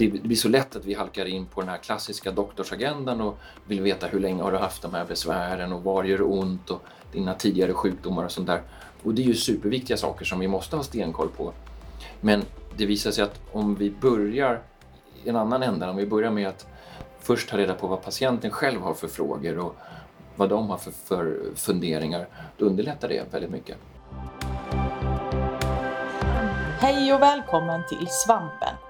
det blir så lätt att vi halkar in på den här klassiska doktorsagendan och vill veta hur länge har du haft de här besvären och var gör det ont och dina tidigare sjukdomar och sånt där. Och det är ju superviktiga saker som vi måste ha stenkoll på. Men det visar sig att om vi börjar i en annan ända, om vi börjar med att först ta reda på vad patienten själv har för frågor och vad de har för, för funderingar, då underlättar det väldigt mycket. Hej och välkommen till Svampen!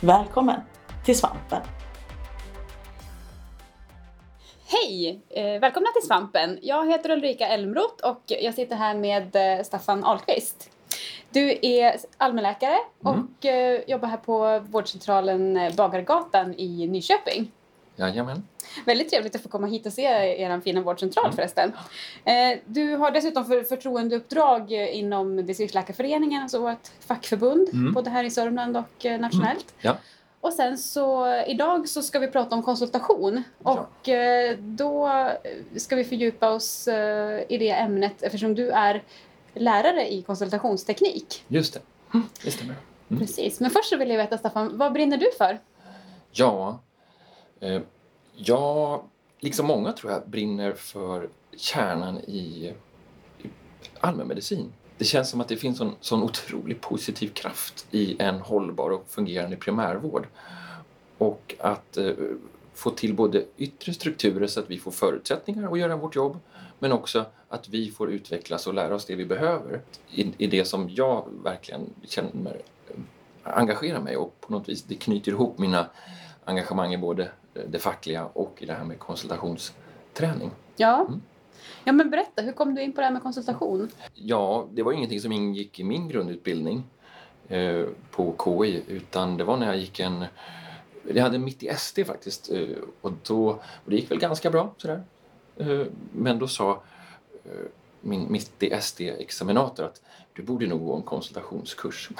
Välkommen till Svampen! Hej! Eh, välkomna till Svampen! Jag heter Ulrika Elmroth och jag sitter här med eh, Staffan Ahlqvist. Du är allmänläkare mm. och eh, jobbar här på vårdcentralen Bagargatan i Nyköping. Jajamän. Väldigt trevligt att få komma hit och se er fina vårdcentral mm. förresten. Eh, du har dessutom för, förtroendeuppdrag inom Distriktsläkarföreningen, alltså vårt fackförbund, mm. både här i Sörmland och eh, nationellt. Mm. Ja. Och sen så idag så ska vi prata om konsultation och ja. Eh, då ska vi fördjupa oss i det ämnet eftersom du är lärare i konsultationsteknik. Just det, det stämmer. Mm. Precis, men först så vill jag veta Staffan, vad brinner du för? Ja, Eh, jag, liksom många tror jag, brinner för kärnan i, i allmänmedicin. Det känns som att det finns en sån otroligt positiv kraft i en hållbar och fungerande primärvård. Och att eh, få till både yttre strukturer så att vi får förutsättningar att göra vårt jobb men också att vi får utvecklas och lära oss det vi behöver i, i det som jag verkligen känner eh, engagerar mig och på något vis det knyter ihop mina engagemang i både det fackliga och i det här med konsultationsträning. Ja. Mm. Ja men berätta, hur kom du in på det här med konsultation? Ja, det var ingenting som ingick i min grundutbildning eh, på KI utan det var när jag gick en jag hade mitt i SD faktiskt eh, och, då, och det gick väl ganska bra sådär. Eh, men då sa eh, min mitt i SD-examinator att du borde nog gå en konsultationskurs.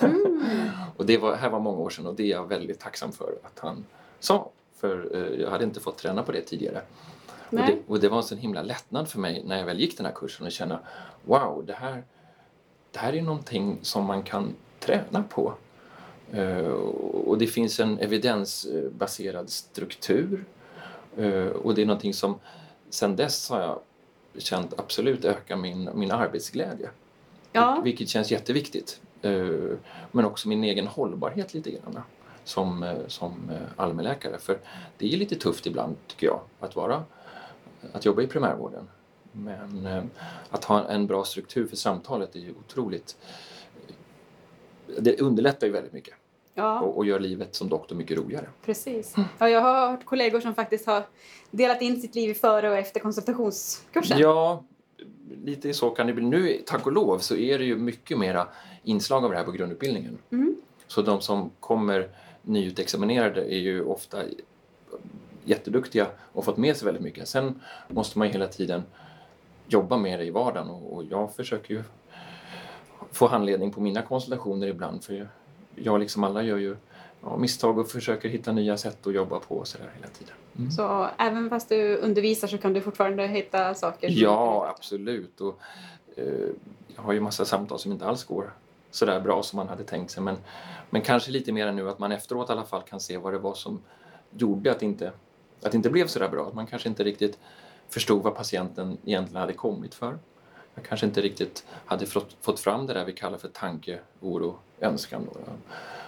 Mm. och det var, här var många år sedan och det är jag väldigt tacksam för att han sa. För eh, jag hade inte fått träna på det tidigare. Och det, och det, var en sån himla lättnad för mig när jag väl gick den här kursen och känna wow, det här, det här är någonting som man kan träna på. Uh, och det finns en evidensbaserad struktur. Uh, och det är någonting som sen dess har jag känt absolut ökar min, min arbetsglädje. Ja. Vilket känns jätteviktigt. Uh, men också min egen hållbarhet lite grann som, eh, som eh, allmänläkare. För det är lite tufft ibland tycker jag att, vara, att jobba i primärvården. Men eh, att ha en bra struktur för samtalet är ju otroligt... Det underlättar ju väldigt mycket. Ja. Och, och, gör livet som doktor mycket roligare. Precis. Ja, jag har hört kollegor som faktiskt har delat in sitt liv före och efter konsultationskursen. Ja, lite så kan det bli. Nu, tack och lov, så är det ju mycket mera inslag av det här på grundutbildningen. Mm. Så de som kommer nyutexaminerade är ju ofta jätteduktiga och fått med sig väldigt mycket. Sen måste man ju hela tiden jobba med det i vardagen och, jag försöker ju få handledning på mina konsultationer ibland för jag liksom alla gör ju ja, misstag och försöker hitta nya sätt att jobba på och sådär hela tiden. Mm. Så även fast du undervisar så kan du fortfarande hitta saker? Ja, absolut. Och, eh, jag har ju massa samtal som inte alls går sådär bra som man hade tänkt sig. Men, men kanske lite mer nu att man efteråt i alla fall kan se vad det var som gjorde att det inte, att det inte blev sådär bra. Att man kanske inte riktigt förstod vad patienten egentligen hade kommit för. Jag kanske inte riktigt hade fått, fått fram det där vi kallar för tanke, oro, önskan. Då,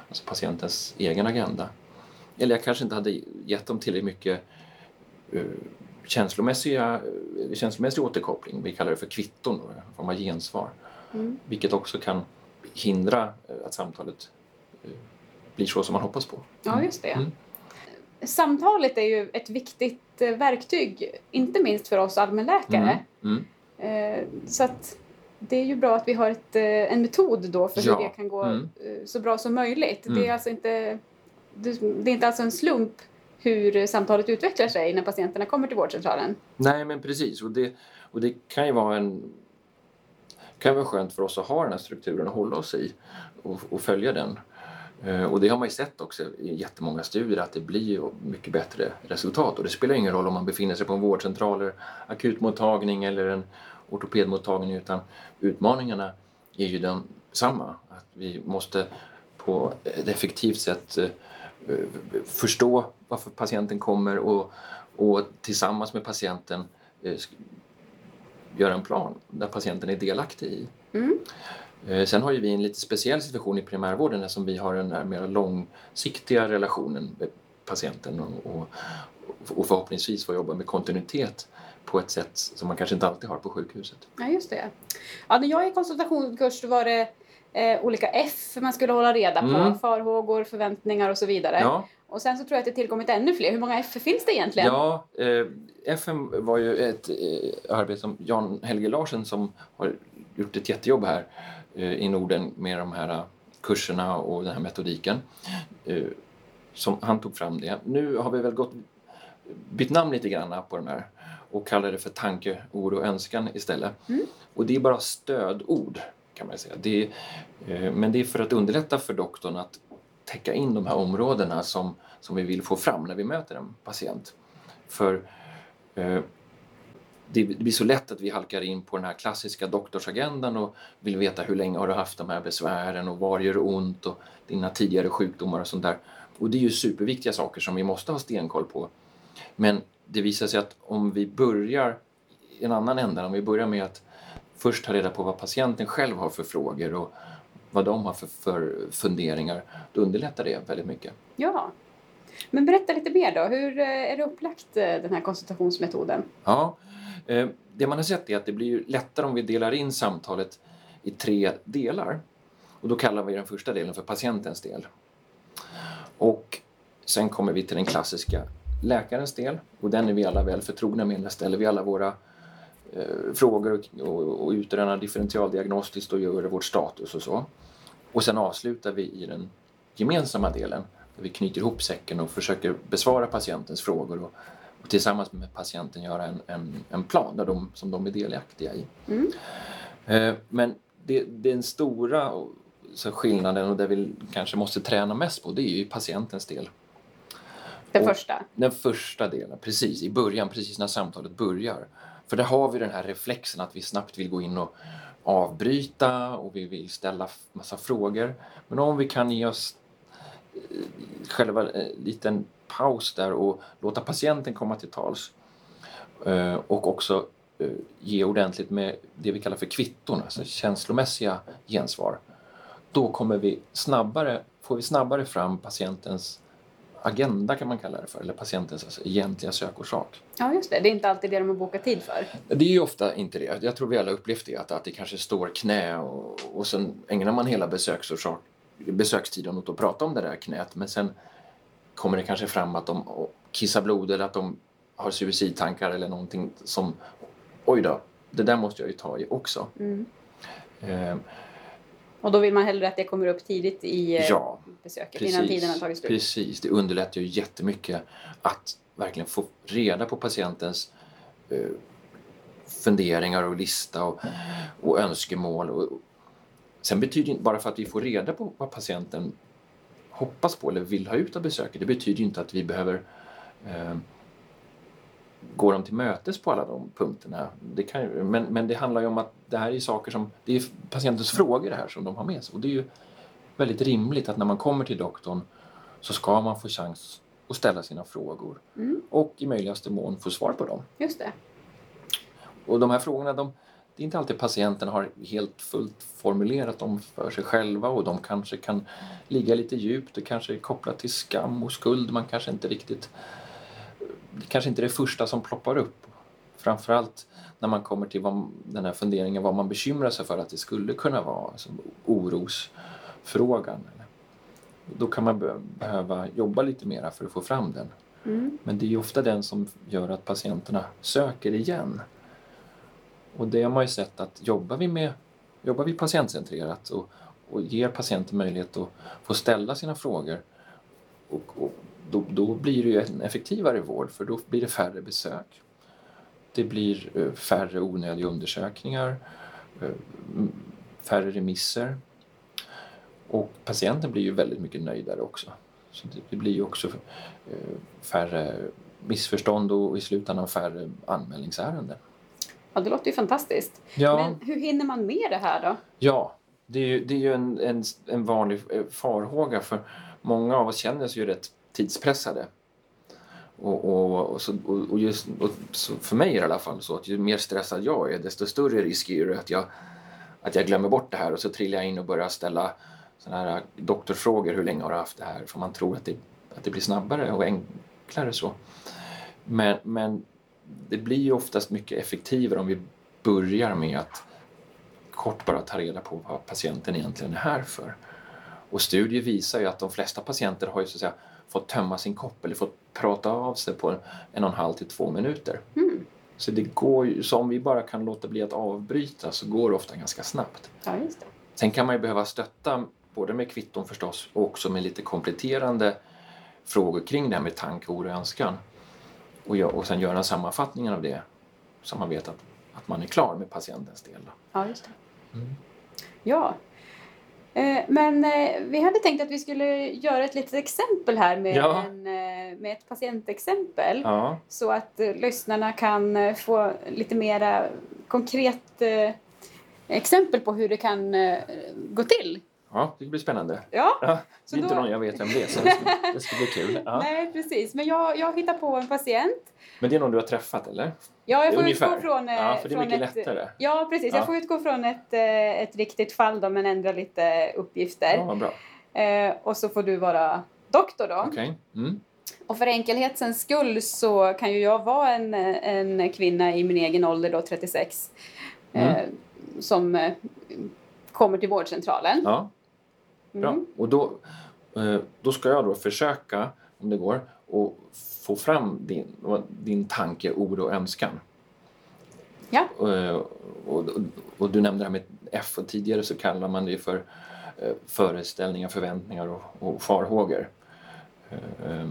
alltså patientens egen agenda. Eller jag kanske inte hade gett dem tillräckligt mycket uh, känslomässiga, känslomässig återkoppling. Vi kallar det för kvitton, då, en form av gensvar. Mm. Vilket också kan hindra eh, att samtalet eh, blir så som man hoppas på. Ja, just det. Mm. Samtalet är ju ett viktigt eh, verktyg, inte minst för oss allmänläkare. Mm. Mm. Så att det är ju bra att vi har ett, en metod då för hur ja. det kan gå mm. så bra som möjligt. Det är mm. alltså inte det är inte alltså en slump hur samtalet utvecklar sig när patienterna kommer till vårdcentralen. Nej, men precis. Och det, och det kan ju vara en kan vara skönt för oss att ha den här strukturen och hålla oss i och, och följa den. Eh, och det har man ju sett också i jättemånga studier att det blir mycket bättre resultat. Och det spelar ingen roll om man befinner sig på en vårdcentral, eller akutmottagning eller en ortopedmottagning utan utmaningarna är ju de samma. Att vi måste på ett effektivt sätt eh, förstå varför patienten kommer och, och tillsammans med patienten eh, göra en plan där patienten är delaktig i. Mm. Eh, sen har ju vi en lite speciell situation i primärvården eftersom vi har den här mer långsiktiga relationen med patienten och, och, och förhoppningsvis får jobba med kontinuitet på ett sätt som man kanske inte alltid har på sjukhuset. Ja, just det. Ja, när jag gick konsultationskurs var det eh, olika F man skulle hålla reda på. Mm. Farhågor, förväntningar och så vidare. Ja. Och sen så tror jag att det tillkommit ännu fler. Hur många F finns det egentligen? Ja, eh, FM var ju ett eh, arbete som Jan Helge Larsen som har gjort ett jättejobb här eh, i Norden med de här kurserna och den här metodiken. Eh, som han tog fram det. Nu har vi väl gått, bytt namn lite grann på de här och kallar det för tanke, oro och önskan istället. Mm. Och det är bara stödord kan man säga. Det är, eh, men det är för att underlätta för doktorn att täcka in de här områdena som, som vi vill få fram när vi möter en patient. För eh, det blir så lätt att vi halkar in på den här klassiska doktorsagendan och vill veta hur länge har du haft de här besvären och var gör det ont och dina tidigare sjukdomar och sånt där. Och det är ju superviktiga saker som vi måste ha stenkoll på. Men det visar sig att om vi börjar i en annan ända, om vi börjar med att först ta reda på vad patienten själv har för frågor och vad de har för, för funderingar, då underlättar det väldigt mycket. Ja. Men berätta lite mer då, hur eh, är det upplagt eh, den här konsultationsmetoden? Ja, eh, det man har sett är att det blir lättare om vi delar in samtalet i tre delar. Och då kallar vi den första delen för patientens del. Och sen kommer vi till den klassiska läkarens del och den är vi alla väl förtrogna med. Där ställer vi alla våra frågor och, och, och utrönar differentialdiagnostiskt och gör vårt status och så. Och sen avslutar vi i den gemensamma delen där vi knyter ihop säcken och försöker besvara patientens frågor och, och tillsammans med patienten göra en, en, en plan där de, som de är delaktiga i. Mm. Eh, men det, den stora så skillnaden och det vi kanske måste träna mest på det är ju patientens del. Den första? Den första delen, precis. I början, precis när samtalet börjar. För där har vi den här reflexen att vi snabbt vill gå in och avbryta och vi vill ställa massa frågor. Men om vi kan ge oss eh, själva en liten paus där och låta patienten komma till tals eh, och också ge ordentligt med det vi kallar för kvitton, alltså känslomässiga gensvar. Då kommer vi snabbare, får vi snabbare fram patientens agenda kan man kalla det för, eller patientens alltså, egentliga sökorsak. Ja, just det. Det är inte alltid det de har bokat tid för. Det är ju ofta inte det. Jag tror vi alla upplevt det, att, att det kanske står knä och, och sen ägnar man hela besöksorsak, besökstiden åt att prata om det där knät, men sen kommer det kanske fram att de kissar blod eller att de har suicidtankar eller någonting som, oj då, det där måste jag ju ta i också. Mm. Eh, och då vill man hellre att det kommer upp tidigt i eh, ja, besöket precis, innan tiden har tagit slut. Precis, det underlättar ju jättemycket att verkligen få reda på patientens eh, funderingar och lista och, och önskemål. Och, sen betyder inte, bara för att vi får reda på vad patienten hoppas på eller vill ha ut av besöket, det betyder inte att vi behöver eh, gå dem till mötes på alla de punkterna. Det kan, men, men det handlar ju om att det här är saker som, det är patientens frågor det här som de har med sig. Och det är ju väldigt rimligt att när man kommer till doktorn så ska man få chans att ställa sina frågor mm. och i möjligaste mån få svar på dem. Just det. Och de här frågorna, de, det är inte alltid patienten har helt fullt formulerat dem för sig själva och de kanske kan ligga lite djupt, det kanske är kopplat till skam och skuld man kanske inte riktigt det kanske inte är det första som ploppar upp. Framförallt när man kommer till vad, den här funderingen vad man bekymrar sig för att det skulle kunna vara, alltså orosfrågan. Då kan man be behöva jobba lite mera för att få fram den. Mm. Men det är ofta den som gör att patienterna söker igen. Och det har man ju sett att jobbar vi, med, jobbar vi patientcentrerat och, och ger patienten möjlighet att få ställa sina frågor och, och då, då blir det ju en effektivare vård för då blir det färre besök. Det blir eh, färre onödiga undersökningar, eh, färre remisser. Och patienten blir ju väldigt mycket nöjdare också. Så det, blir ju också eh, färre missförstånd och i slutändan färre anmälningsärenden. Ja, det låter ju fantastiskt. Ja. Men hur hinner man med det här då? Ja, det är ju, det är ju en, en, en vanlig farhåga för många av oss känner sig ju rätt tidspressade. Och, och, och, så, och, just, och så för mig är det i alla fall så att ju mer stressad jag är desto större risk är det att jag, att jag glömmer bort det här och så trillar jag in och börjar ställa såna här doktorfrågor. Hur länge har du haft det här? För man tror att det, att det blir snabbare och enklare så. Men, men det blir ju oftast mycket effektivare om vi börjar med att kort bara ta reda på vad patienten egentligen är här för. Och studier visar ju att de flesta patienter har ju så att säga fått tömma sin kopp eller fått prata av sig på en och en halv till två minuter. Mm. Så det går ju, så om vi bara kan låta bli att avbryta så går det ofta ganska snabbt. Ja, just det. Sen kan man ju behöva stötta både med kvitton förstås och också med lite kompletterande frågor kring det här med tanke, oro och önskan. Och, gö- och sen göra en sammanfattning av det så man vet att, att man är klar med patientens del. Ja, just det. Mm. Ja. Eh, Men eh, vi hade tänkt att vi skulle göra ett litet exempel här med, Ja. en, eh, med ett patientexempel. Ja, Så att lyssnarna kan få lite mera konkret exempel på hur det kan gå till. Ja, det blir spännande. Ja, Ja, det är inte då- någon jag vet vem det är, så det ska, bli kul. Ja. nej precis. Men jag, jag hittar på en patient. Men det är någon du har träffat, eller? Ja, jag får Ungefär. utgå från... eh, Ja, för det är mycket ett, lättare. Ja, precis. Ja. Jag får utgå från ett, eh, ett riktigt fall då, men ändra lite uppgifter. Ja, bra. Eh, och så får du vara doktor då. Okej. Mm. Och för enkelhetens skull så kan ju jag vara en, en kvinna i min egen ålder då, 36. Mm. Eh, som eh, kommer till vårdcentralen. Ja, bra. Mm. Och då, eh, då ska jag då försöka, om det går, att få fram din, din tanke, oro och önskan. Ja. Eh, Och, och, och du nämnde det här med F och tidigare så kallar man det för eh, föreställningar, förväntningar och, och farhågor.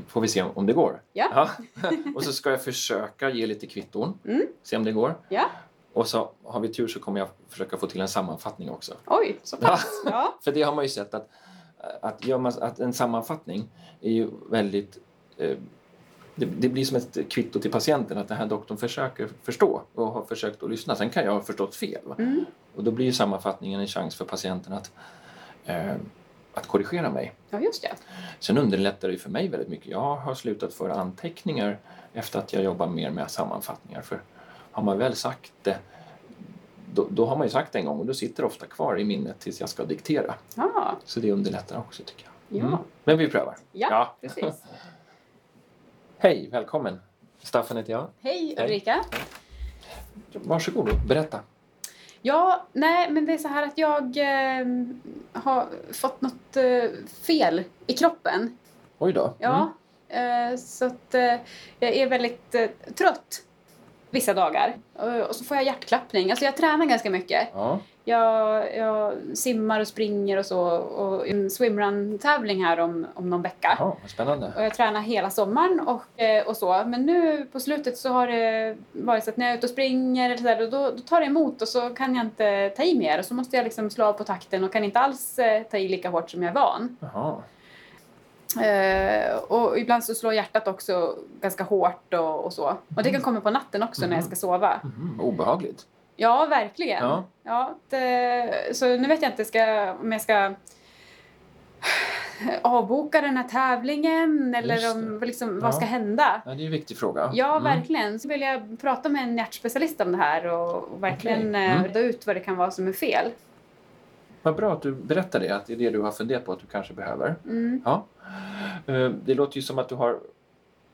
Får vi se om det går. Ja. Och så ska jag försöka ge lite kvitton, Mm. se om det går. Ja. Och så har vi tur så kommer jag försöka få till en sammanfattning också. Oj, så pass. Ja. För det har man ju sett att, att, gör man, att en sammanfattning är ju väldigt... Eh, det, det blir som ett kvitto till patienten att den här doktorn försöker förstå och har försökt att lyssna. Sen kan jag ha förstått fel. Mm. Och då blir sammanfattningen en chans för patienten att, eh, att korrigera mig. ja, just det. Sen underlättar det för mig väldigt mycket. Jag har slutat föra anteckningar efter att jag jobbar mer med sammanfattningar. För har man väl sagt det, då, då har man ju sagt det en gång och då sitter det ofta kvar i minnet tills jag ska diktera. Ja, Så det underlättar också tycker jag. ja. Men vi prövar. ja, Ja. precis. Hej, välkommen. Staffan heter jag. Hej Hej. Ulrika. Varsågod och berätta. Ja, nej, men det är så här att jag eh, har fått något eh, fel i kroppen. Oj då. Ja, eh, så att eh, jag är väldigt eh, trött vissa dagar. Eh, och så får jag hjärtklappning. Alltså jag tränar ganska mycket. Ja. Jag, jag simmar och springer och så. Och en swimrun-tävling här om, om någon vecka. ja, spännande. Och jag tränar hela sommaren och, eh, och så. Men nu på slutet så har det varit så att när jag är ute och springer eller så där, då, då tar det emot och så kan jag inte ta i mer. Och så måste jag liksom slå av på takten och kan inte alls eh, ta i lika hårt som jag är van. Jaha. Eh, och ibland så slår hjärtat också ganska hårt och, och så. Och det kan komma på natten också när jag ska sova. Mhm, obehagligt. Ja, verkligen. Ja. Ja, det, så nu vet jag inte ska, om jag ska avboka den här tävlingen eller om, liksom, Ja. vad ska hända. Ja, det är en viktig fråga. Ja, Mm. verkligen. Så vill jag prata med en hjärtspecialist om det här och, och verkligen okay. Mm. reda ut vad det kan vara som är fel. Vad bra att du berättar det, att det är det du har funderat på att du kanske behöver. Mm. Ja. Eh, Det låter ju som att du har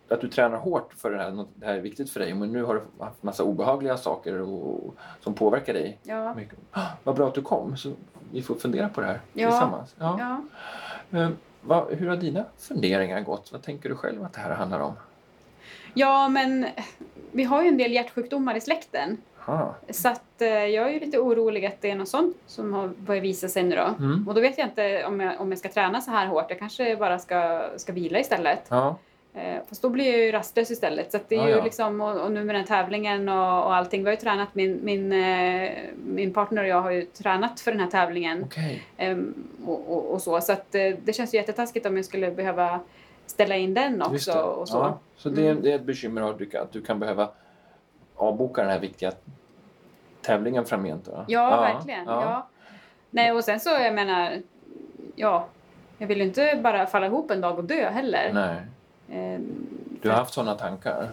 att du tränar hårt för det här, det här är viktigt för dig, men nu har du haft massa obehagliga saker och, som påverkar dig Ja. mycket. Ah, Vad bra att du kom, så vi får fundera på det här Ja. tillsammans. Ja. Ja. Eh, vad, hur har dina funderingar gått? Vad tänker du själv att det här handlar om? ja, men vi har ju en del hjärtsjukdomar i släkten. Aha. Så att eh, jag är ju lite orolig att det är något sånt som har börjat visa sig nu då. Mm. Och då vet jag inte om jag, om jag ska träna så här hårt. Jag kanske bara ska, ska vila istället. Ja. Eh, fast då blir jag ju rastlös istället. Så det är Ja, ju ja. liksom, och, och nu med den tävlingen och, och allting. Vi har ju tränat, min, min, eh, min partner och jag har ju tränat för den här tävlingen. Okej. Ehm, och, och, och så. Så att det känns ju jättetaskigt om jag skulle behöva ställa in den också. Och så. Ja. Så det är, Mm. det är ett bekymmer att du, kan, att du kan behöva avboka den här viktiga tävlingen framgent? Då. Ja, verkligen. Ja. Nej, och sen så, jag menar, ja, jag vill ju inte bara falla ihop en dag och dö heller. Nej. Ehm, Du har haft sådana tankar?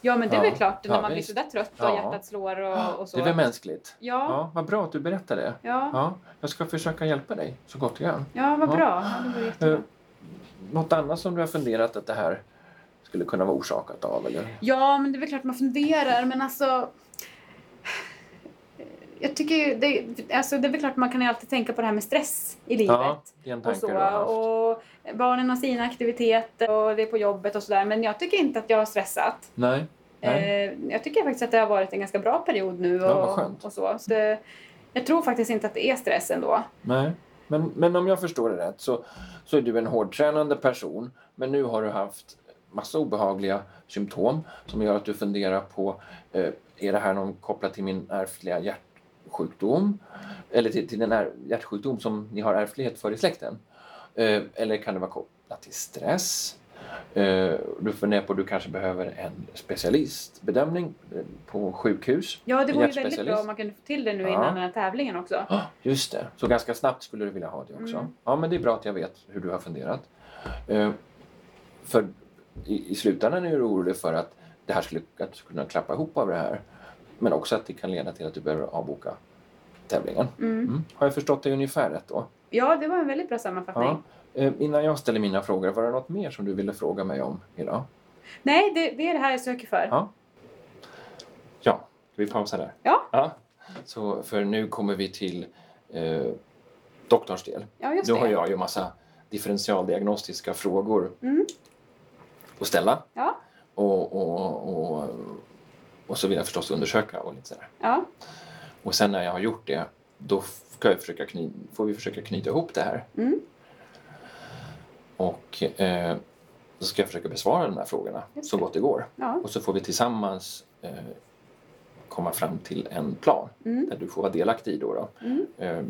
Ja, men det är Ja. väl klart, Ja, när man blir sådär trött och Ja. hjärtat slår och, och så. Det är väl mänskligt? Ja, ja, Ja, vad bra att du berättar det. ja, Ja, jag ska försöka hjälpa dig så gott jag kan. vad Ja. bra. Ja, det var jättebra. Eh, Något annat som du har funderat att det här skulle kunna vara orsakat av? Eller? Ja, men det är väl klart man funderar, men alltså... Jag tycker det, alltså det är väl klart man kan ju alltid tänka på det här med stress i livet. Ja, det är en och så. du har haft. Och barnen har sina aktiviteter och det är på jobbet och sådär. Men jag tycker inte att jag har stressat. Nej. Nej. Eh, jag tycker faktiskt att det har varit en ganska bra period nu. Och, Ja, och så. så det, jag tror faktiskt inte att det är stress ändå. Nej. Men, men om jag förstår det rätt så, så är du en hårdtränande person men nu har du haft massa obehagliga symptom som gör att du funderar på eh, är det här någon kopplat till min ärftliga hjärtsjukdom eller till, till den här hjärtsjukdom som ni har ärftlighet för i släkten? Eh, eller kan det vara kopplat till stress? Eh, du funderar på att du kanske behöver en specialistbedömning eh, på sjukhus. Ja, det vore ju väldigt bra om man kunde få till det nu Ja. innan den här tävlingen också. Ah, Just det, så ganska snabbt skulle du vilja ha det också. Mm. Ja, men det är bra att jag vet hur du har funderat. Eh, för i, i slutändan är du orolig för att det här skulle att du skulle kunna klappa ihop av det här. Men också att det kan leda till att du behöver avboka tävlingen. Mm. Mm. Har jag förstått det ungefär rätt då? Ja, det var en väldigt bra sammanfattning. Ja. Eh, innan jag ställer mina frågor, var det något mer som du ville fråga mig om idag? Nej, det, det är det här jag söker för. Ja. Ja, ska vi pausa där? Ja. ja. Så för nu kommer vi till eh, doktorns del. Ja, just Nu det. har jag ju massa differentialdiagnostiska frågor Mm. Att ställa. Ja. Och, och, och, och så vill jag förstås undersöka och lite sådär. Ja. Och sen när jag har gjort det, då ska jag försöka kny, får vi försöka knyta ihop det här. Mm. Och eh, så ska jag försöka besvara de här frågorna så gott det går. Ja. Och så får vi tillsammans eh, komma fram till en plan Mm. där du får vara delaktig. Då, då. Mm. Eh,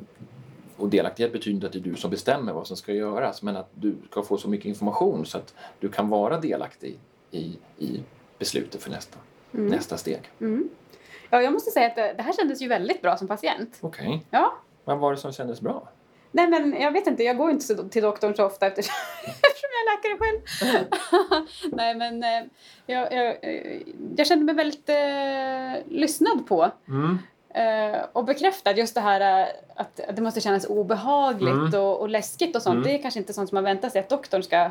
och delaktighet betyder inte att det är du som bestämmer vad som ska göras men att du ska få så mycket information så att du kan vara delaktig i, i beslutet för nästa, Mm. nästa steg. Mm. Ja, jag måste säga att det, det här kändes ju väldigt bra som patient. Okej, Ja. vad var det som kändes bra? Nej, men jag vet inte. Jag går inte till doktorn så ofta eftersom, eftersom jag är läkare själv. Nej, men eh, jag, jag, eh, jag kände mig väldigt eh, lyssnad på. Mm. Eh, och bekräftad just det här eh, att, att det måste kännas obehagligt Mm. och, och läskigt och sånt. Mm. Det är kanske inte sånt som man väntar sig att doktorn ska,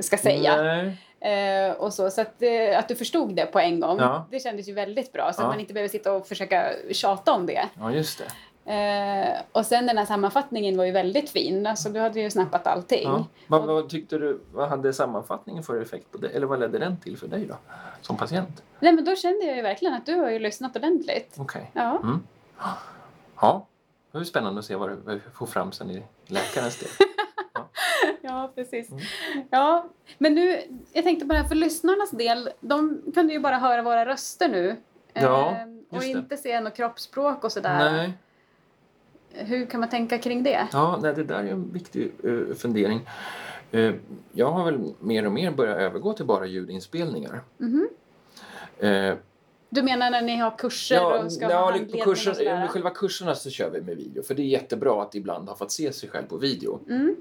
ska säga. Eh, och så så att, eh, att du förstod det på en gång, Ja. det kändes ju väldigt bra. Så Ja. att man inte behöver sitta och försöka tjata om det. Ja, just det. Eh, och sen den här sammanfattningen var ju väldigt fin. Alltså, du hade ju snappat allting. Ja. Vad, vad tyckte du, vad hade sammanfattningen för effekt på dig? Eller vad ledde den till för dig då? Som patient? Nej, men då kände jag ju verkligen att du har ju lyssnat ordentligt. Okej. Ja. Mm. Ja, det ju spännande att se vad vi får fram sen i läkarens del. ja, precis. Mm. Ja, men nu, jag tänkte här för lyssnarnas del. De kunde ju bara höra våra röster nu. Ja, Eh, och just det. inte se något kroppsspråk och sådär. Nej. Hur kan man tänka kring det? Ja, nej, det där är en viktig uh, fundering. Eh, jag har väl mer och mer börjat övergå till bara ljudinspelningar. Mhm. Eh, Du menar när ni har kurser ja, och ska ha ja, på kursen, och sådär? själva kurserna så kör vi med video. För det är jättebra att ibland ha fått se sig själv på video. Mm.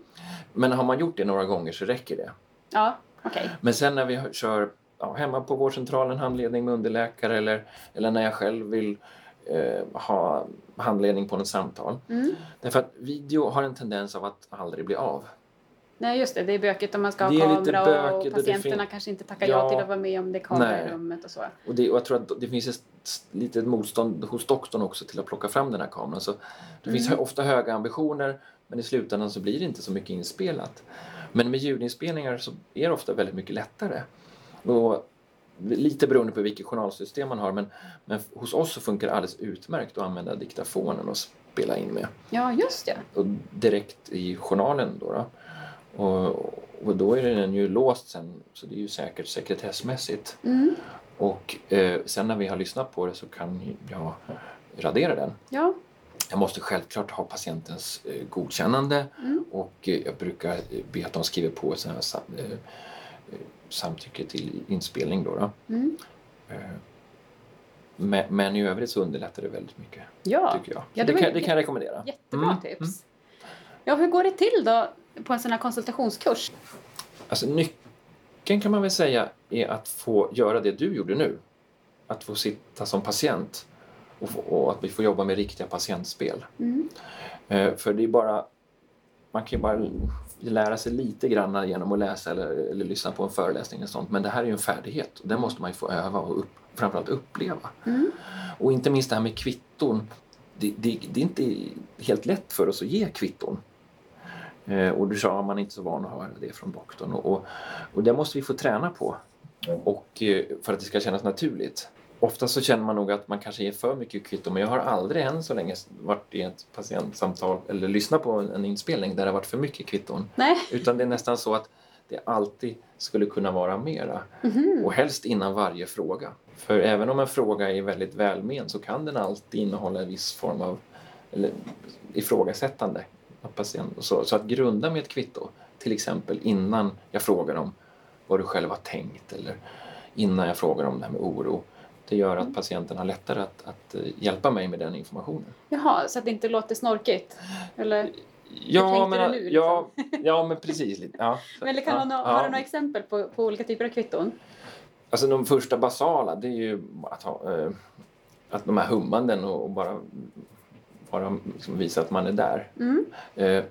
Men har man gjort det några gånger så räcker det. Ja, okej. Men sen när vi kör ja, hemma på vårdcentralen handledning med underläkare eller, eller när jag själv vill eh, ha handledning på något samtal. Mm. Därför att video har en tendens av att aldrig bli av. Nej, just det. Det är bökigt om man ska ha kamera bökigt och patienterna fin- kanske inte tackar Ja. ja till att vara med om det är kamera Nej. i rummet och så. Och, det, och jag tror att det finns ett litet motstånd hos doktorn också till att plocka fram den här kameran. Så det finns Mm. ofta höga ambitioner men i slutändan så blir det inte så mycket inspelat. Men med ljudinspelningar så är det ofta väldigt mycket lättare. Och lite beroende på vilket journalsystem man har men, men hos oss så funkar det alldeles utmärkt att använda diktafonen och spela in med. Ja, just det. Och direkt i journalen då. då. Och, och då är den ju låst sen så det är ju säkert sekretessmässigt. Mm. Och eh, sen när vi har lyssnat på det så kan jag radera den. Ja. Jag måste självklart ha patientens eh, godkännande Mm. och eh, jag brukar be att de skriver på sånt här eh, eh, samtycke till inspelning. Då, då. Mm. Eh, men, men i övrigt så underlättar det väldigt mycket Ja, tycker jag. Ja, det det, kan, det kan jag rekommendera. jättebra Mm, tips. Ja, hur går det till då på en sån här konsultationskurs? Alltså nyckeln kan man väl säga är att få göra det du gjorde nu. Att få sitta som patient och, få, och att vi får jobba med riktiga patientspel. Mm. Eh, för det är bara, man kan ju bara lära sig lite grann genom att läsa eller, eller lyssna på en föreläsning och sånt. Men det här är ju en färdighet och den måste man ju få öva och upp, framförallt uppleva. Mm. Och inte minst det här med kvitton. Det, det, det är inte helt lätt för oss att ge kvitton. Eh, och du sa att man är inte så van att höra det från doktorn. Och, och, och det måste vi få träna på. Och, eh, för att det ska kännas naturligt. Ofta så känner man nog att man kanske ger för mycket kvitton men jag har aldrig än så länge varit i ett patientsamtal eller lyssnat på en, inspelning där det har varit för mycket kvitton. Nej. Utan det är nästan så att det alltid skulle kunna vara mera. Mhm. Och helst innan varje fråga. För även om en fråga är väldigt välment så kan den alltid innehålla en viss form av eller, ifrågasättande. Så, så att grunda med ett kvitto, till exempel innan jag frågar om vad du själv har tänkt eller innan jag frågar om det här med oro. Det gör att patienten har lättare att, att eh, hjälpa mig med den informationen. Jaha, så att det inte låter snorkigt? Eller, Ja, men, nu, liksom? ja, men precis. lite. Ja, så- eller kan ja, du, ha- ja. har du några exempel på, på olika typer av kvitton? Alltså de första basala, det är ju att, ha, eh, att de här hummanden och, och bara, bara liksom visa att man är där. Mm. Eh,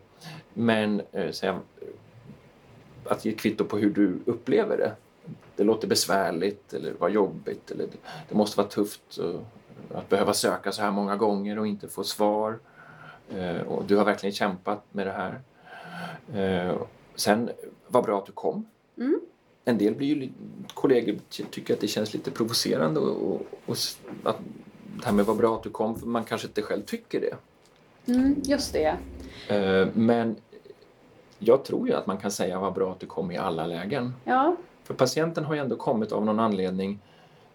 men eh, säga, att ge kvitto på hur du upplever det. Det låter besvärligt eller var jobbigt eller det, måste vara tufft att behöva söka så här många gånger och inte få svar. Eh, och du har verkligen kämpat med det här. Eh, sen, vad bra att du kom. Mm. En del blir ju, kollegor ty- tycker att det känns lite provocerande och, och, att det här med vad bra att du kom, för man kanske inte själv tycker det. Mm, just det. Eh, Men jag tror ju att man kan säga vad bra att du kom i alla lägen. Ja. För patienten har ju ändå kommit av någon anledning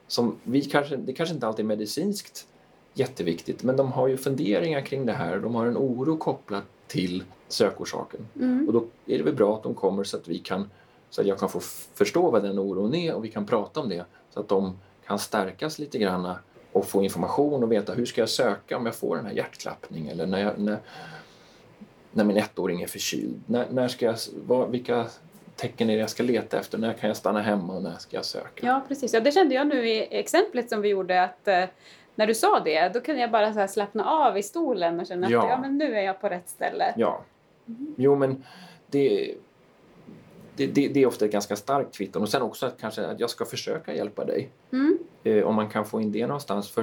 som vi kanske, det kanske inte alltid är medicinskt jätteviktigt, men de har ju funderingar kring det här. De har en oro kopplat till sökorsaken. Mm. Och då är det väl bra att de kommer så att vi kan så att jag kan få förstå vad den oron är och vi kan prata om det så att de kan stärkas lite grann och få information och veta hur ska jag söka om jag får den här hjärtklappningen eller när, jag, när, när min ettåring är förkyld. När, när ska jag, vad, vilka tecken är det jag ska leta efter? När kan jag stanna hemma och när ska jag söka? Ja, precis. Ja, det kände jag nu i exemplet som vi gjorde att eh, när du sa det, då kunde jag bara slappna av i stolen och känna Ja. att ja, men nu är jag på rätt ställe. Ja. Jo, men det, det, det, det är ofta ett ganska starkt kvitton. Och sen också att kanske att jag ska försöka hjälpa dig. Mm. Eh, om man kan få in det någonstans. För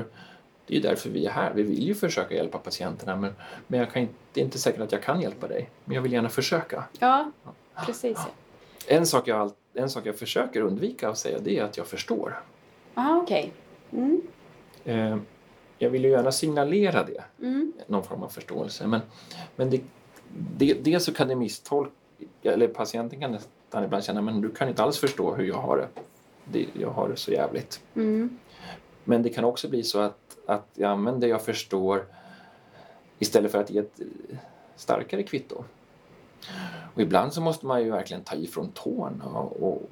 det är ju därför vi är här. Vi vill ju försöka hjälpa patienterna. Men, men jag kan inte, det är inte säkert att jag kan hjälpa dig. Men jag vill gärna försöka. Ja, precis. En sak jag, en sak jag försöker undvika att säga det är att jag förstår. Ja, okej. Mm. Eh, jag vill ju gärna signalera det. Mm. någon form av förståelse. Men, men det, det, dels så kan det misstolka, eller patienten kan nästan ibland känna men du kan inte alls förstå hur jag har det. det jag har det så jävligt. Mm. Men det kan också bli så att, att jag använder det jag förstår istället för att ge ett starkare kvitto. Och ibland så måste man ju verkligen ta ifrån tårna och, och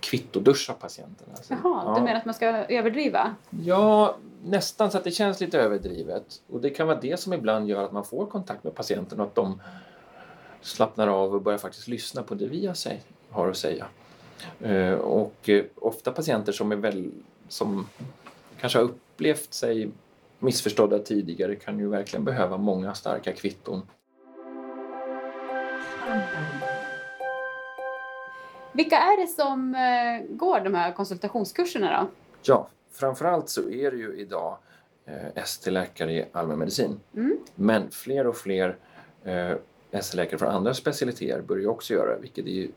kvittoduscha patienten. Alltså, Jaha, ja. du menar att man ska överdriva? Ja, nästan så att det känns lite överdrivet. Och det kan vara det som ibland gör att man får kontakt med patienten och att de slappnar av och börjar faktiskt lyssna på det vi har att säga. Eh, och eh, ofta patienter som är väl, som kanske har upplevt sig missförstådda tidigare kan ju verkligen behöva många starka kvitton. Vilka är det som eh, går de här konsultationskurserna då? Ja, framförallt så är det ju idag eh, ST-läkare i allmänmedicin. Mm. Men fler och fler eh, ST-läkare från andra specialiteter börjar också göra det, vilket är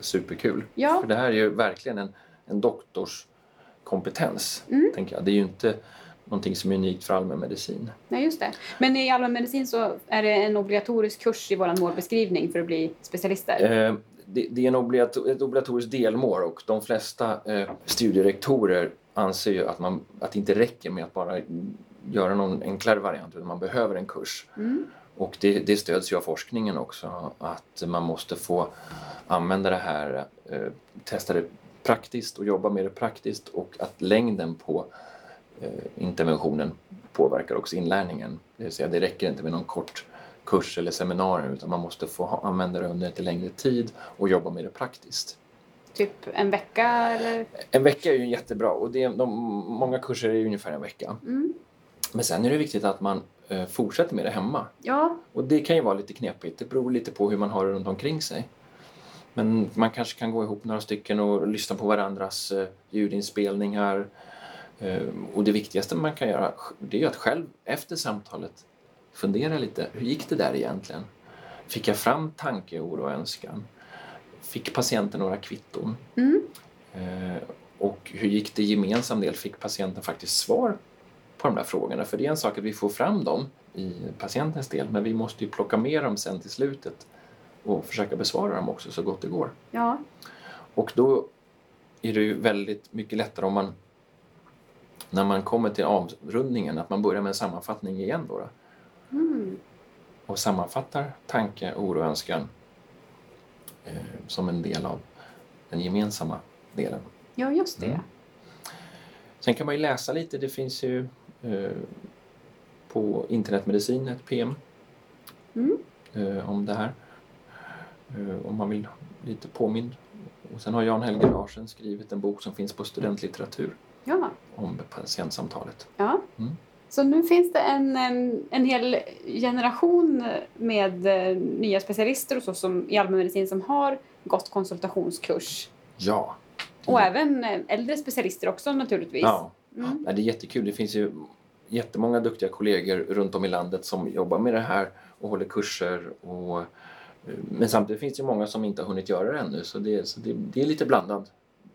superkul. Ja. För det här är ju verkligen en, en doktorskompetens. Mm. Tänker jag. Det är ju inte någonting som är unikt för allmänmedicin. Nej, just det. Men i allmänmedicin så är det en obligatorisk kurs i vår målbeskrivning för att bli specialister. Eh, det, det är en obligator, ett obligatoriskt delmål och de flesta eh, studierektorer anser ju att, man, att det inte räcker med att bara göra någon enklare variant utan man behöver en kurs. Mm. Och det, det stöds ju av forskningen också att man måste få använda det här, eh, testa det praktiskt och jobba med det praktiskt och att längden på eh, interventionen påverkar också inlärningen. Det vill säga det räcker inte med någon kort kurs eller seminarium utan man måste få använda det under lite längre tid och jobba med det praktiskt. Typ en vecka eller? En vecka är ju jättebra och det, de, många kurser är ju ungefär en vecka. Mm. Men sen är det viktigt att man eh, fortsätter med det hemma. Ja, Och det kan ju vara lite knepigt. Det beror lite på hur man har det runt omkring sig. Men man kanske kan gå ihop några stycken och lyssna på varandras eh, ljudinspelningar. Eh, och det viktigaste man kan göra det är att själv efter samtalet fundera lite. Hur gick det där egentligen? Fick jag fram tanke, oro och önskan? Fick patienten några kvitton? Mm. Eh, och hur gick det i gemensam del? Fick patienten faktiskt svar på de där frågorna? För det är en sak att vi får fram dem i patientens del, men vi måste ju plocka med dem sen till slutet och försöka besvara dem också så gott det går. ja, Och då är det ju väldigt mycket lättare om man när man kommer till avrundningen att man börjar med en sammanfattning igen då, då. Och sammanfattar tanke, oro och önskan eh, som en del av den gemensamma delen. ja just det. Mm. Sen kan man ju läsa lite. Det finns ju eh, på internetmedicin ett PM Mm. eh, om det här. Eh, om man vill lite påmind. Och sen har Jan Helge Larsen skrivit en bok som finns på studentlitteratur Ja, om patientsamtalet. ja. Mm. Så nu finns det en, en, en hel generation med eh, nya specialister och så som, i allmänmedicin som har gått konsultationskurs. Ja. Och även eh, äldre specialister också naturligtvis. Ja. Mm. Ja, det är jättekul. Det finns ju jättemånga duktiga kollegor runt om i landet som jobbar med det här och håller kurser. Och, eh, men samtidigt finns det många som inte har hunnit göra det ännu så det, så det, det är lite blandad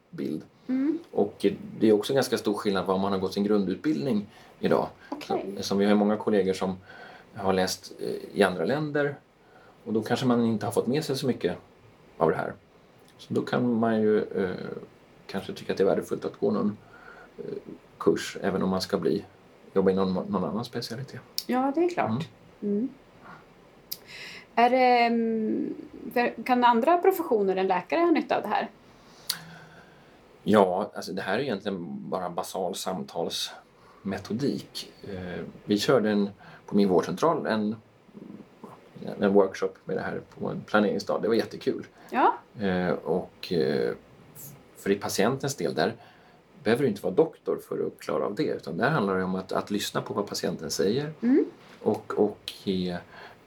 bild. Mm. Och det är också ganska stor skillnad var man har gått sin grundutbildning idag. Så, som vi har många kollegor som har läst eh, i andra länder och då kanske man inte har fått med sig så mycket av det här. Så då kan man ju eh, kanske tycka att det är värdefullt att gå någon eh, kurs även om man ska bli jobba inom någon, någon annan specialitet. Ja, det är klart. Mm. Är det, mm, kan andra professioner än läkare ha nytta av det här? Ja, alltså det här är egentligen bara basal samtalsmetodik. Eh, vi körde en, på min vårdcentral en, en workshop med det här på en planeringsdag. Det var jättekul. Ja, Eh, och eh, för i patientens del där behöver du inte vara doktor för att klara av det utan där handlar det om att, att lyssna på vad patienten säger Mm. och, och ge,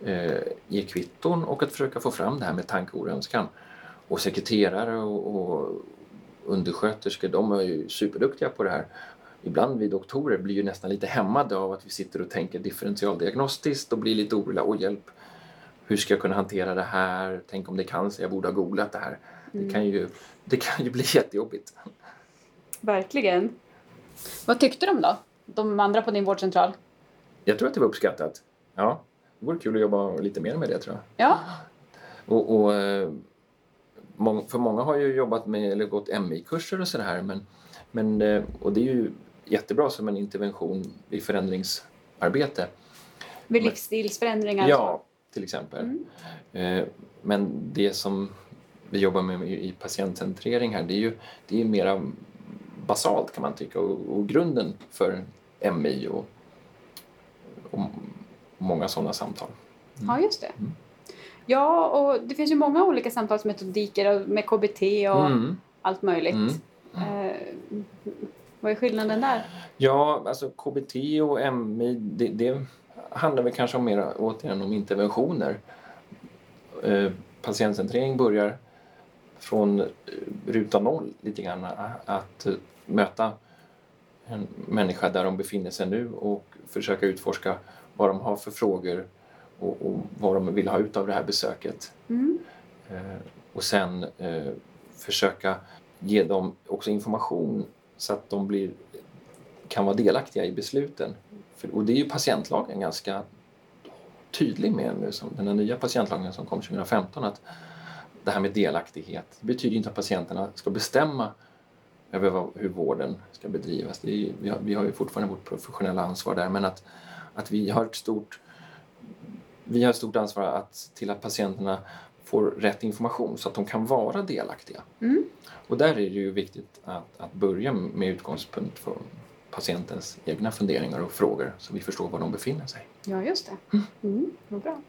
eh, ge kvitton och att försöka få fram det här med tanke och önskan. Och sekreterare och, och undersköterskor de är ju superduktiga på det här. Ibland vi doktorer blir ju nästan lite hämmade av att vi sitter och tänker differentialdiagnostiskt och blir lite oroliga. Åh hjälp, hur ska jag kunna hantera det här? Tänk om det är cancer, jag borde ha googlat det här. Det, kan ju, det kan ju bli jättejobbigt. verkligen. Vad tyckte de då? De andra på din vårdcentral? Jag tror att det var uppskattat. Ja, det vore kul att jobba lite mer med det tror jag. Ja, Och, och, eh, för många har ju jobbat med eller gått MI-kurser och sådär men, men, eh, och det är ju jättebra som en intervention i förändringsarbete. vid livsstilsförändringar? Ja, till exempel. Mm. Eh, Men det som vi jobbar med i patientcentrering här det är ju det är mera basalt kan man tycka och, och grunden för MI och, och många sådana samtal. Ja, just det. Mm. Ja, och det finns ju många olika samtalsmetodiker med KBT och Mm. allt möjligt. Eh, vad är skillnaden där? Ja, alltså KBT och MI, det, det handlar väl kanske om mer återigen om interventioner. Eh, patientcentrering börjar från eh, ruta noll lite grann. a- Att eh, möta en människa där de befinner sig nu och försöka utforska vad de har för frågor och, och vad de vill ha ut av det här besöket. Mm. Eh, och sen eh, försöka ge dem också information så att de blir, kan vara delaktiga i besluten. För, och det är ju patientlagen ganska tydlig med nu, som den här nya patientlagen som kom 2015, att det här med delaktighet det betyder inte att patienterna ska bestämma över vad, hur vården ska bedrivas. Är, vi, har, vi har ju fortfarande vårt professionella ansvar där men att, att vi har ett stort vi har ett stort ansvar att, till att patienterna får rätt information så att de kan vara delaktiga. Mm. Och där är det ju viktigt att, att börja med utgångspunkt från patientens egna funderingar och frågor så vi förstår var de befinner sig. Ja, just det. Mm, vad bra.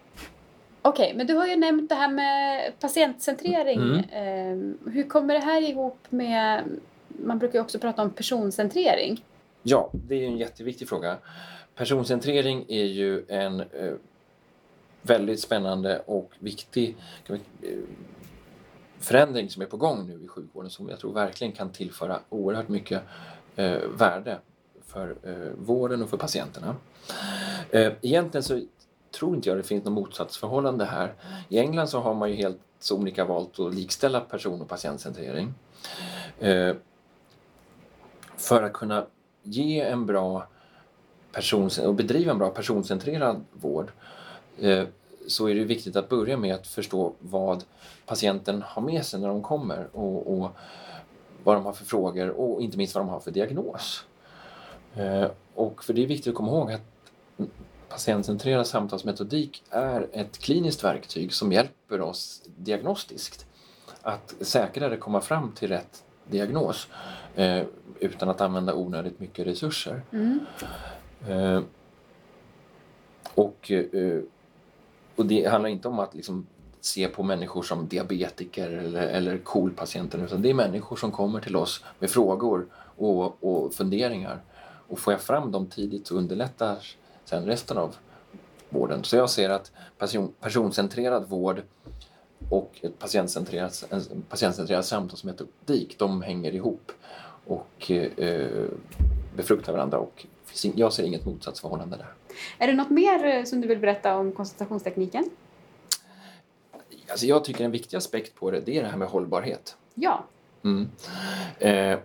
Okej, okay, men du har ju nämnt det här med patientcentrering. Mm. Eh, hur kommer det här ihop med... Man brukar ju också prata om personcentrering. Ja, det är en jätteviktig fråga. Personcentrering är ju en eh, väldigt spännande och viktig eh, förändring som är på gång nu i sjukvården som jag tror verkligen kan tillföra oerhört mycket eh, värde för eh, vården och för patienterna. Eh, egentligen så tror inte jag det finns något motsatsförhållande här. I England så har man ju helt sonika valt att likställa person och patientcentrering. Eh, för att kunna ge en bra person och bedriva en bra personcentrerad vård eh, så är det viktigt att börja med att förstå vad patienten har med sig när de kommer och, och vad de har för frågor och inte minst vad de har för diagnos. Eh, och för det är viktigt att komma ihåg att patientcentrerad samtalsmetodik är ett kliniskt verktyg som hjälper oss diagnostiskt att säkrare komma fram till rätt diagnos eh, utan att använda onödigt mycket resurser. Mm. Eh, och, eh, och det handlar inte om att liksom se på människor som diabetiker eller, eller KOL-patienter utan det är människor som kommer till oss med frågor och, och funderingar. Och får jag fram dem tidigt så underlättar sen resten av vården. Så jag ser att person, personcentrerad vård och ett patientcentrerad, en samtalsmetodik, de hänger ihop och eh, befruktar varandra och jag ser inget motsatsförhållande där. Är det något mer eh, som du vill berätta om koncentrationstekniken? Alltså jag tycker en viktig aspekt på det, det är det här med hållbarhet. Ja. Mm. Eh,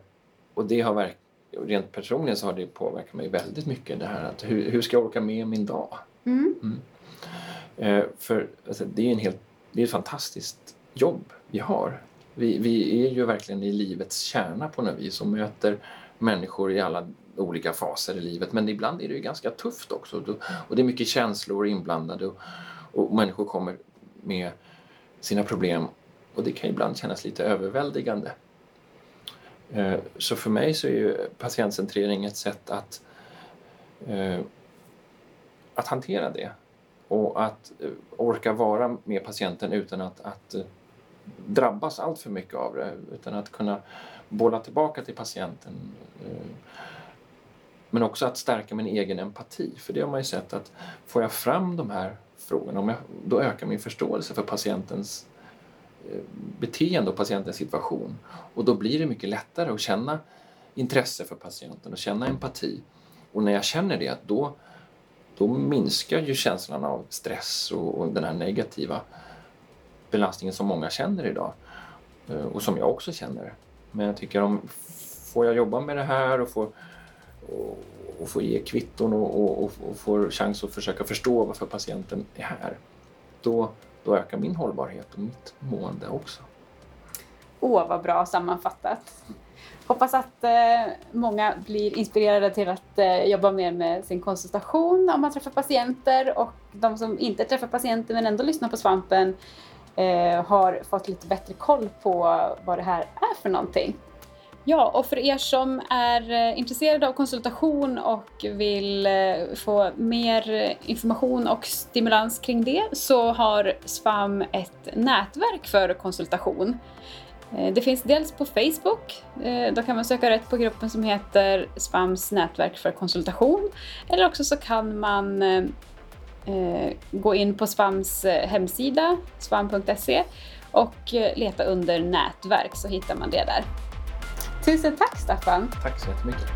och det har verkligen rent personligen så har det påverkat mig väldigt mycket det här att hur, hur ska jag orka med min dag? Mm. Mm. Eh, för alltså, det är en helt, det är ett fantastiskt jobb vi har. Vi, vi är ju verkligen i livets kärna på något vis och möter människor i alla olika faser i livet. Men ibland är det ju ganska tufft också. Och det är mycket känslor inblandade. Och, och människor kommer med sina problem. Och det kan ibland kännas lite överväldigande. Eh, så för mig så är ju patientcentrering ett sätt att, eh, att hantera det. Och att eh, orka vara med patienten utan att, att drabbas allt för mycket av det. Utan att kunna bolla tillbaka till patienten. Men också att stärka min egen empati, för det har man ju sett att får jag fram de här frågorna, då ökar min förståelse för patientens eh, beteende och patientens situation. Och då blir det mycket lättare att känna intresse för patienten och känna empati. Och när jag känner det, då, då minskar ju känslan av stress och, och den här negativa belastningen som många känner idag. Eh, och som jag också känner. Men jag tycker om, får jag jobba med det här och får, och, och får ge kvitton och, och, och, får chans att försöka förstå varför patienten är här, då, då ökar min hållbarhet och mitt mående också. Åh, vad bra sammanfattat. Hoppas att eh, många blir inspirerade till att eh, jobba mer med sin konsultation om man träffar patienter och de som inte träffar patienter men ändå lyssnar på Svampen eh, har fått lite bättre koll på vad det här är för någonting. Ja, och för er som är eh, intresserade av konsultation och vill eh, få mer information och stimulans kring det så har SVAM ett nätverk för konsultation. Eh, det finns dels på Facebook, då kan man söka rätt på gruppen som heter SVAMs nätverk för konsultation. Eller också så kan man gå in på SVAMs hemsida, svam.se och leta under nätverk så hittar man det där. Tusen tack Staffan! Tack så jättemycket!